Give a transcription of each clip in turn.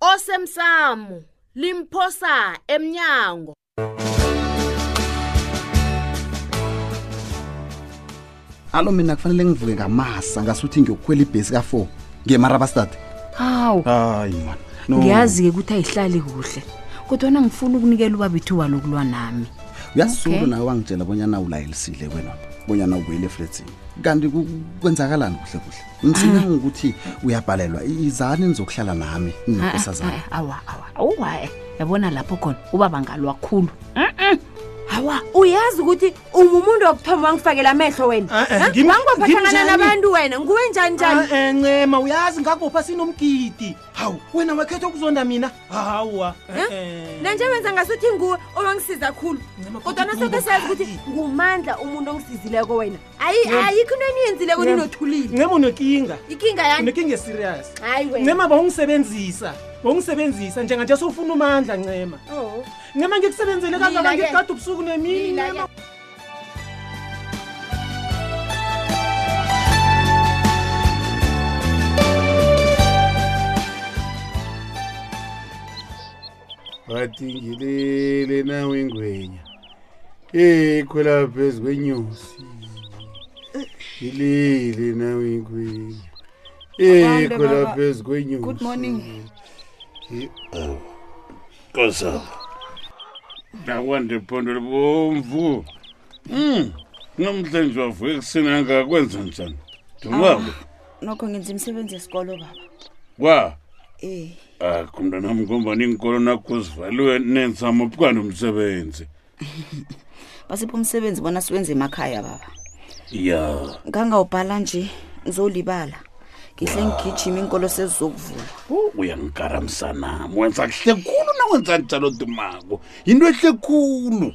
osemsamo limphosa emnyango alo mina kufanele ngivuke ngamasa ngasuthi ngiyokukhwela ibhesi ka-four ngemarabastad hawu hayi man no. ngiyazi-ke ukuthi ayihlali kuhle kodwana ngifuna ukunikela ubaba ithuba lokulwa nami uyasisulu Okay. nawe wangitshela bonyana ulayelisile kwena bonyana ubuyele efletsini kanti ku- kwenzakalani kuhle kuhle ngithina ah. ngokuthi uyabhalelwa izani nizokuhlala nami ah, ninkosazana ah, eh, awa awa awuwa eh, yabona lapho khona ubaba ngalwa khulu awa uyazi ukuthi ungumuntu wokuthoma wangifakela amehlo wena wangibophahlangana nabantu wena nguwe njani njani ncema uyazi ngakubopha sinomgidi hawu wena wakhetha ukuzonda mina hawa nanje wenza ngasuthi nguwe owangisiza khulu kodwa nasoke siyazi ukuthi ngumandla umuntu ongisizileko wena hayi Ncema. ayikho into eniyenzileko Ncema. ninothulile ncema unekinga ikinga yani unekinga eserious hayi wena ncema bawungisebenzisa bawungisebenzisa njenganje sewufuna umandla ncema Oh. ncema ngikusebenzele Lila kangaka ke. ngikugada ubusuku nemini Lila ke. ncema vatingilele nawe ngwenya ee khwela phezu kwenyosi ngilele nawe ngwenya ee khwela phezu kwenyosi kosaba nakwande phondo libomvu hmm, namhlanje wavuka ekuseni angakwenza njani dumako ah, nokho ngenza imisebenzi yesikolo baba kwa ee Ah, kumntana wami ngombani iinkolo nakho zivaliwe nenza mapukani umsebenzi basipha umsebenzi bona siwenze emakhaya baba ya ngangawubhala nje ngizolibala ngihle ngigijima iinkolo sezizokuvula Oh, uyangikara msanami wenza kuhle khulu nawenza njalo dumako yinto ehle khulu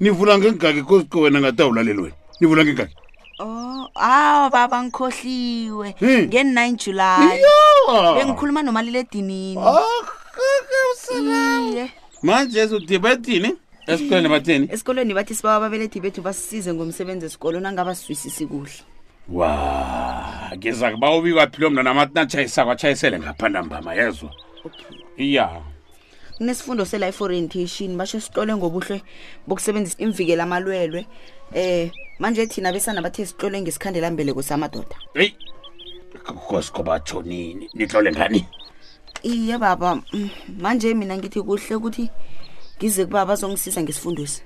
nivula ngengaki koziko wena ngathi awulaleli wena nivula ngengaki Oh, aw baba ngikhohliwe. Hmm. Nge-9 July. iyo Bengikhuluma nomaliledinini. Ah, Iye. manje uthi bathini esikoleni bathini Esikolweni bathi sibawa ababelethi bethu basisize ngomsebenzi esikolo nangabaswisisi kuhle. wa ngiza kuba ubikwaphilo mna namathi natshayisako atshayisele ngapha ntambama yezwa Okay. iya kunesifundo se-life orientation basho sitlole ngobuhle bokusebenzisa imvikela amalwelwe eh manje thina besana bathe sitlole ngesikhandelambeleko samadoda eyi kosko batsho nini nitlole ngani iye baba mm, manje mina ngithi kuhle ukuthi ngize kuba bazongisiza ngesifundwesi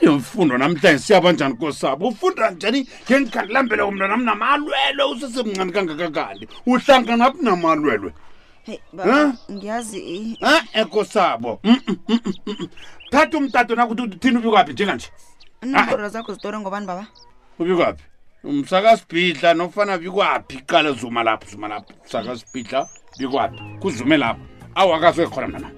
imfundo namhlanje siyaba njani kosabo ufunda njani ngengikhandilambeleko mntanam namalwelwe usesemncani kangakakandi uhlangana phi namalwelwe Hey, baba, Huh? ngiyazi i- a ekosabo Mm, mm, mm, mm, mm. thatha umtato nakuthi uthini ubikwaphi njenganje inomboro zakho zitori ngobani baba ubikwaphi umsakasibhidla nofana bikwaphi qala zuma lapho zuma lapho umsakasibhidla bikwaphi kuzume lapho awakasoke khona mntanami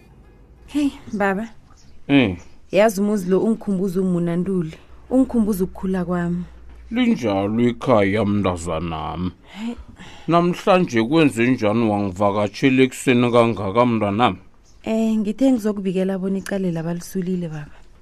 heyi baba um yazi umuzi lo ungikhumbuza umunanduli ungikhumbuza ukukhula kwami linjalo ikhaya mntazanami namhlanje kwenze njani wangivakatshela ekuseni kangaka mntwanami um ngithe ngizokubikela bona icaleli abalisulile baba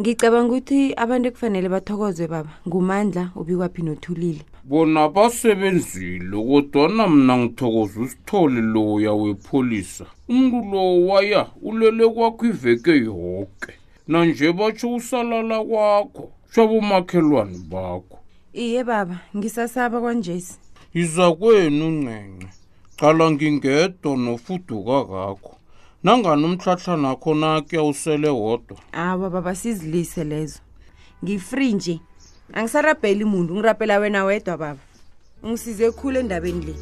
ngicabanga ukuthi abantu ekufanele bathokozwe baba ngumandla ubikwaphi nothulile bona basebenzile kodwana mna ngithokoza usithole loya wepholisa umntu lo waya ulele kwakho iveke yoke nanje batsho usalala kwakho shabomakhelwane bakho iye baba ngisasaba kwanjesi yiza kwenu ncenxe qala ngingedwa nofuduka kakho nangani umtlhatlha nakho nakya usele wodwa awa baba sizilise lezo ngifree nje angisarabheli muntu ngirabhela wena wedwa baba ungisize khulu endabeni le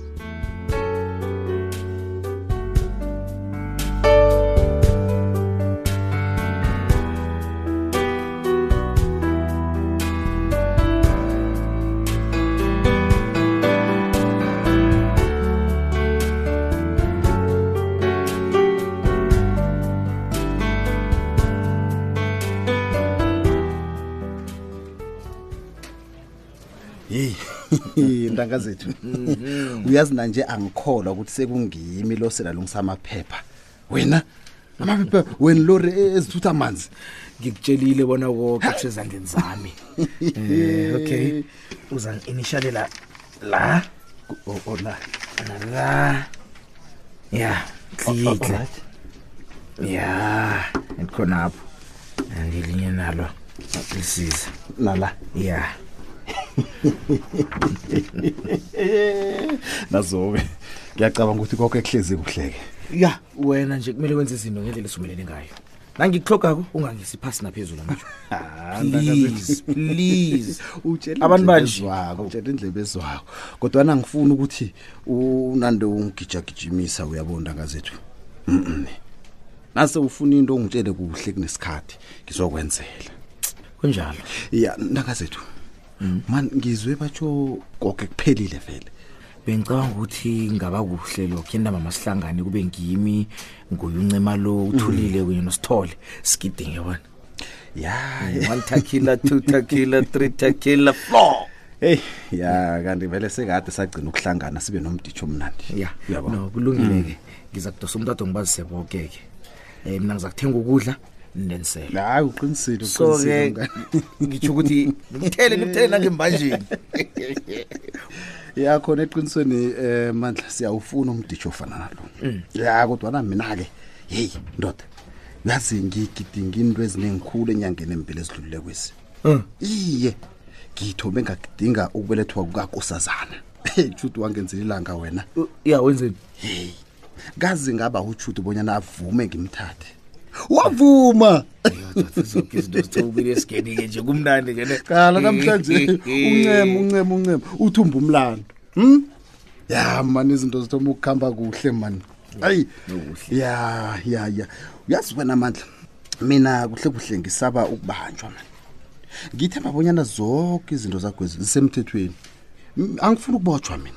yeyi ntanga zethu uyazi nanje angikholwa ukuthi sekungimi lo selalungisa amaphepha wena amaphepha wena lori e- ezithutha amanzi ngikutshelile bona woke kusezandleni zami Eh, okay uza initiale la la O- o- la la ya O- o- tlitla alright. ya and khonapho andilinye nalo lisiza nala ya nazobe ngiyacabanga ukuthi konke kuhlezi kuhleke ya wena nje kumele wenze izinto ngendlela esumelene ngayo nangikuhlogako ungangisi phasi naphezulu ngisho please please abantu banje utshela indlebe ezwako kodwana ngifuna ukuthi unande ungigijagijimisa uyabona ngazethu nase ufuna into ungitshele kuhle kunesikhathi ngizokwenzela kunjalo ya ntanga zethu mm. man ngizwe batsho koke kuphelile vele bengicabanga ukuthi ngaba kuhle lokho yena mama sihlangane kube ngimi nguyuncema lo uthulile mm. kunye nosithole sigidinge yabona ya mm, one takila two takila three takila four Hey ya kanti vele sekade sagcina ukuhlangana sibe nomditsho omnandi. Yeah. Uyabo. No kulungile ke. Mm. ngiza kudosa umntu adonga bazise boke-ke um eh, mina ngiza kuthenga ukudla ninenisele hayi uqinisile so-ke ngitsho ukuthi ngithele ngithele nangembanjeni ya khona eqinisweni um mandla siyawufuna umditsho ofana nalo mm. ya kodwana mina-ke heyi ndoda yazi ngigidinga into eziningikhulu enyangeni embili ezidlulule kwezi mm. iye ngithombe ngakudinga ukubelethwa kukakosazana jude wangenzela ilanga wena ya wenzeni heyi kazi ngaba utshuti bonyana avume ngimthathe wavuma zonke izinto zithobile esigenike nje kumnandi ngene qala namhlanje uncema uncema uncema uthumba umlando hm ya mani izinto zithoma ukuhamba kuhle mani ayi ya ya ya uyazi wena amandla mina kuhle kuhle ngisaba ukubanjwa mani ngithemba bonyana zonke izinto zakwezi zisemthethweni M- angifuni ukubotshwa mina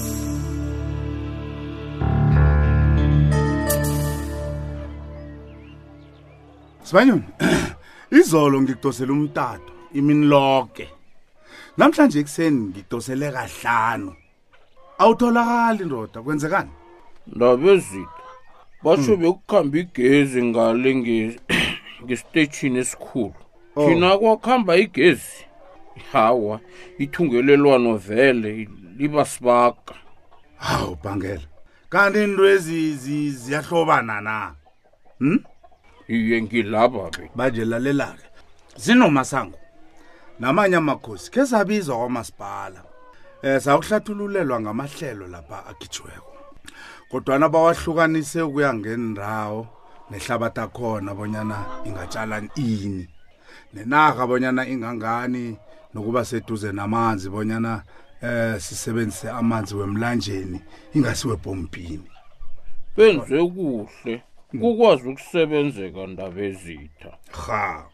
Sibanyoni izolo ngikudosela umtato imini lonke namhlanje ekuseni ngidosele kahlanu awutholakali ndoda kwenzekani ndabezitha basho bekukhamba igezi ngale nge- ngesiteshini esikhulu Oh. thina kwakuhamba igezi hawa ithungelelwano vele liba sibaga hawu bhangela kanti into ezi zi- ziyahlobana na hm iye ngilaba ke manje lalela-ke sinomasango namanye amakhosi khe sabizwa kwamasipala um sakuhlathululelwa ngamahlelo lapha akhitshiweko kodwana bawahlukanise ukuya ngendawo nehlabathi akhona bonyana ingatshala ini nenarha bonyana ingangani nokuba seduze namanzi bonyana eh sisebenzise amanzi wemlanjeni ingasiwe pompini benze kuhle kukwazi ukusebenzeka ndaba ezitha ha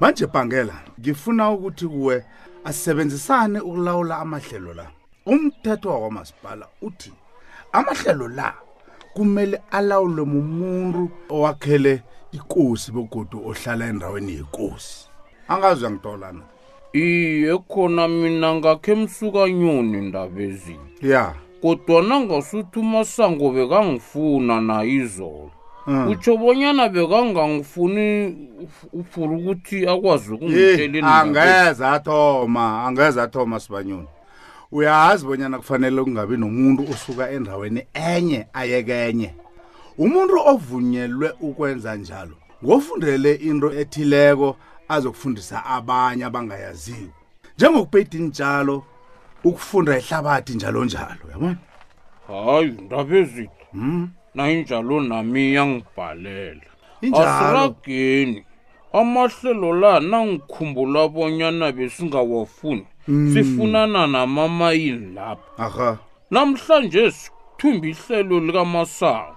manje bhangela ngifuna ukuthi kuwe asisebenzisane ukulawula amahlelo la umthetho wakwamasipala uthi amahlelo la kumele alawulwe mumuntu owakhele ikosi begodu ohlala endaweni yekosi angazwe ngitolana iye khona mina ngakhe msukanyoni ndabezini ya kodwana ngasuthi umasango bekangifuna naye izolo Mm. utsho bonyana bekangangifuni uf- ufuna ukuthi akwazi ukungitshela Hey, indaba. angeze athoma angeze athoma sibanyoni uyazi bonyana kufanele kungabi nomuntu osuka endaweni enye ayekenye umuntu ovunyelwe ukwenza njalo ngofundele into ethileko azokufundisa abanye abangayaziwo njengokupeyida iintshalo ukufunda ihlabathi njalo njalo yabona hayi ndabezithu hmm? nayinjalo nami iyangibhalela asirageni amahlelo la nangikhumbula bonyana besingawafuni mm. sifunana namamayini lapha aha namhlanje sithumba ihlelo likamasango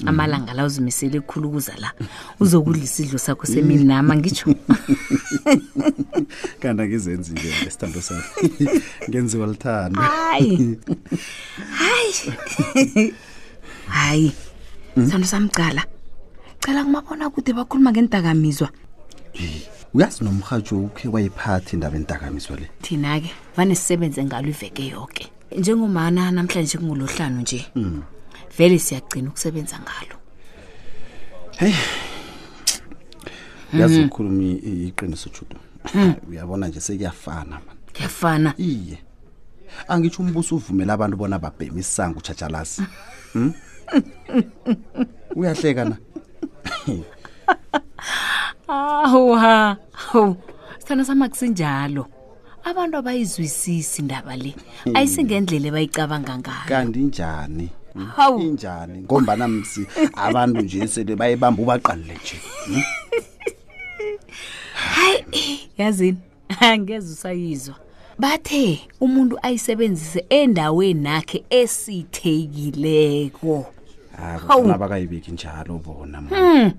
Mm. amalanga la uzimisele khulu ukuza la uzokudla isidlo sakho semini nama ngitsho kanti angizenzile isithando sami ngenziwa lithando hayi hayi hayi mm. sithando sami cala cala kumabona kude bakhuluma ngentakamizwa uyazi nomrhatsho ukhe wayiphatha indaba entakamizwa le thina-ke vane sisebenze ngalo iveke yoke njengomana namhlanje kungolohlanu nje mm. vele siyagcina ukusebenza ngalo heyi yazi mm. ukhuluma iqiniso judo mm. uyabona nje sekuyafana man kuyafana iye angitsho umbuso uvumela abantu bona babhema isango utshatshalasi hmm? uyahleka na awu ha hawu sithanda samakusinjalo abantu abayizwisisi indaba le hmm. ayisingendlela ebayicabanga ngayo kanti njani hawu injani ngombana msi abantu nje sele bayebamba ubaqalile nje hmm? hayi yazini angeze usayizwa bathe umuntu ayisebenzise endaweni nakhe esithekileko hawu abakayibeki njalo bona mama hmm.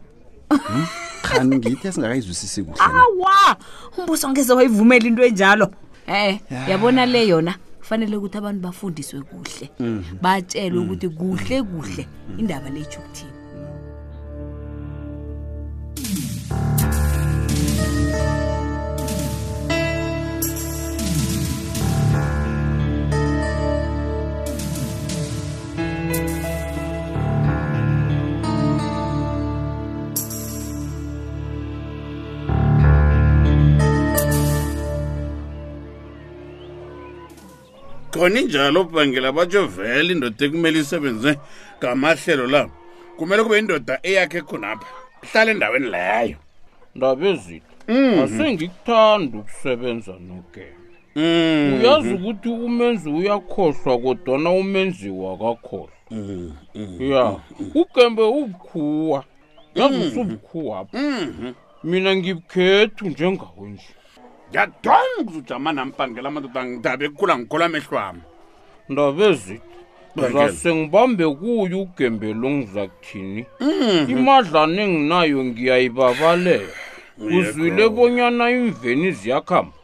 Hmm? khani ngithi esingakayizwisisi kuhle awa umbuso ngeze wayivumela into enjalo um yabona le yona kufanele ukuthi abantu bafundiswe kuhle mhm. batshelwe ukuthi mhm. kuhle kuhle mhm. indaba le itsho ukuthini khona injalo bhangela batsho vele indoda ekumele isebenze ngamahlelo la kumele kube indoda eyakhe khonapha ihlale endaweni leyo ndabezile mm. asengikuthanda ukusebenza nokela Mm. uyazi ukuthi umenzi uyakhohlwa kodwana umenziwa akakhohlwa Mm, mm. ya ugembe ubukhuwa yazi usubukhwapha Mhm. mina ngibukhethu njengawe nje ngiyadonga ukuzujama nampangela amadoda ngidabe kukhula ngikhola amehlwami ndabezitha Bangela. ngizase ngibambe kuyo ugembe lo ngizakuthini Mhm. imadlana enginayo ngiyayibabalela uzwile bonyana imveni ziyakhamba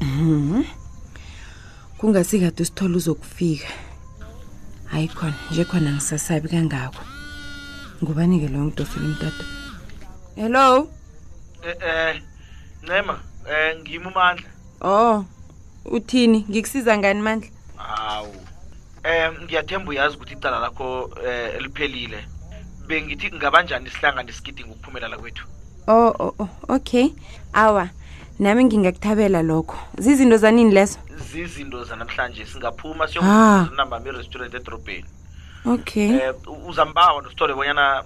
Mhm. kungasikade usithole uzokufika hayi khona nje khona ngisasabi kangako ngubani-ke loyo ngidofela umtata hello Eh eh Ncema eh ngimi uMandla. oh uthini ngikusiza ngani mandla Hawu um ngiyathemba uyazi ukuthi icala lakho um liphelile bengithi kungabanjani isihlangane isigidinga ukuphumelala kwethu o oh, oh, oh, okay awa nami ngingakuthabela lokho zizinto zanini lezo zizinto zanamhlanje singaphuma siyokunambami ah. irestaurant edorobheni okay um uzambawa nosithole bonyana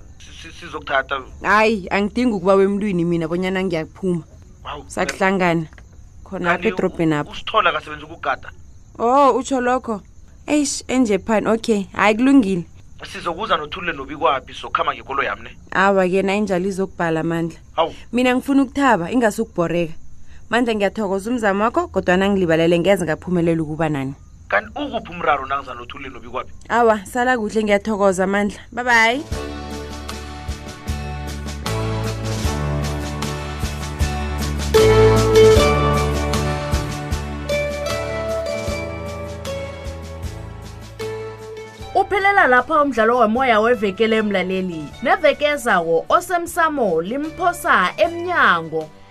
sizokuthatha hayi angidingi ukuba wemntwini mina bonyana ngiyakuphuma sakuhlangana khona apha edorobheni apho usithola kasebenza ukugada oh utsho lokho eish enje phani okay hayi kulungile sizokuza nothulule nobikwaphi sokhama ngekolo yami ne awa ke nayinjalo izokubhala amandla hawu mina ngifuna ukuthaba ingase ukubhoreka mandla ngiyathokoza umzamo wakho kodwana ngilibalele ngeze ngaphumelela ukuba nani kanti ukuphi umraro nangizanothulule nobikwaphi awa sala kuhle ngiyathokoza amandla Bye bye. uphelela lapha umdlalo womoya wevekele emlaleli neveke ezawo osemsamo limphosa emnyango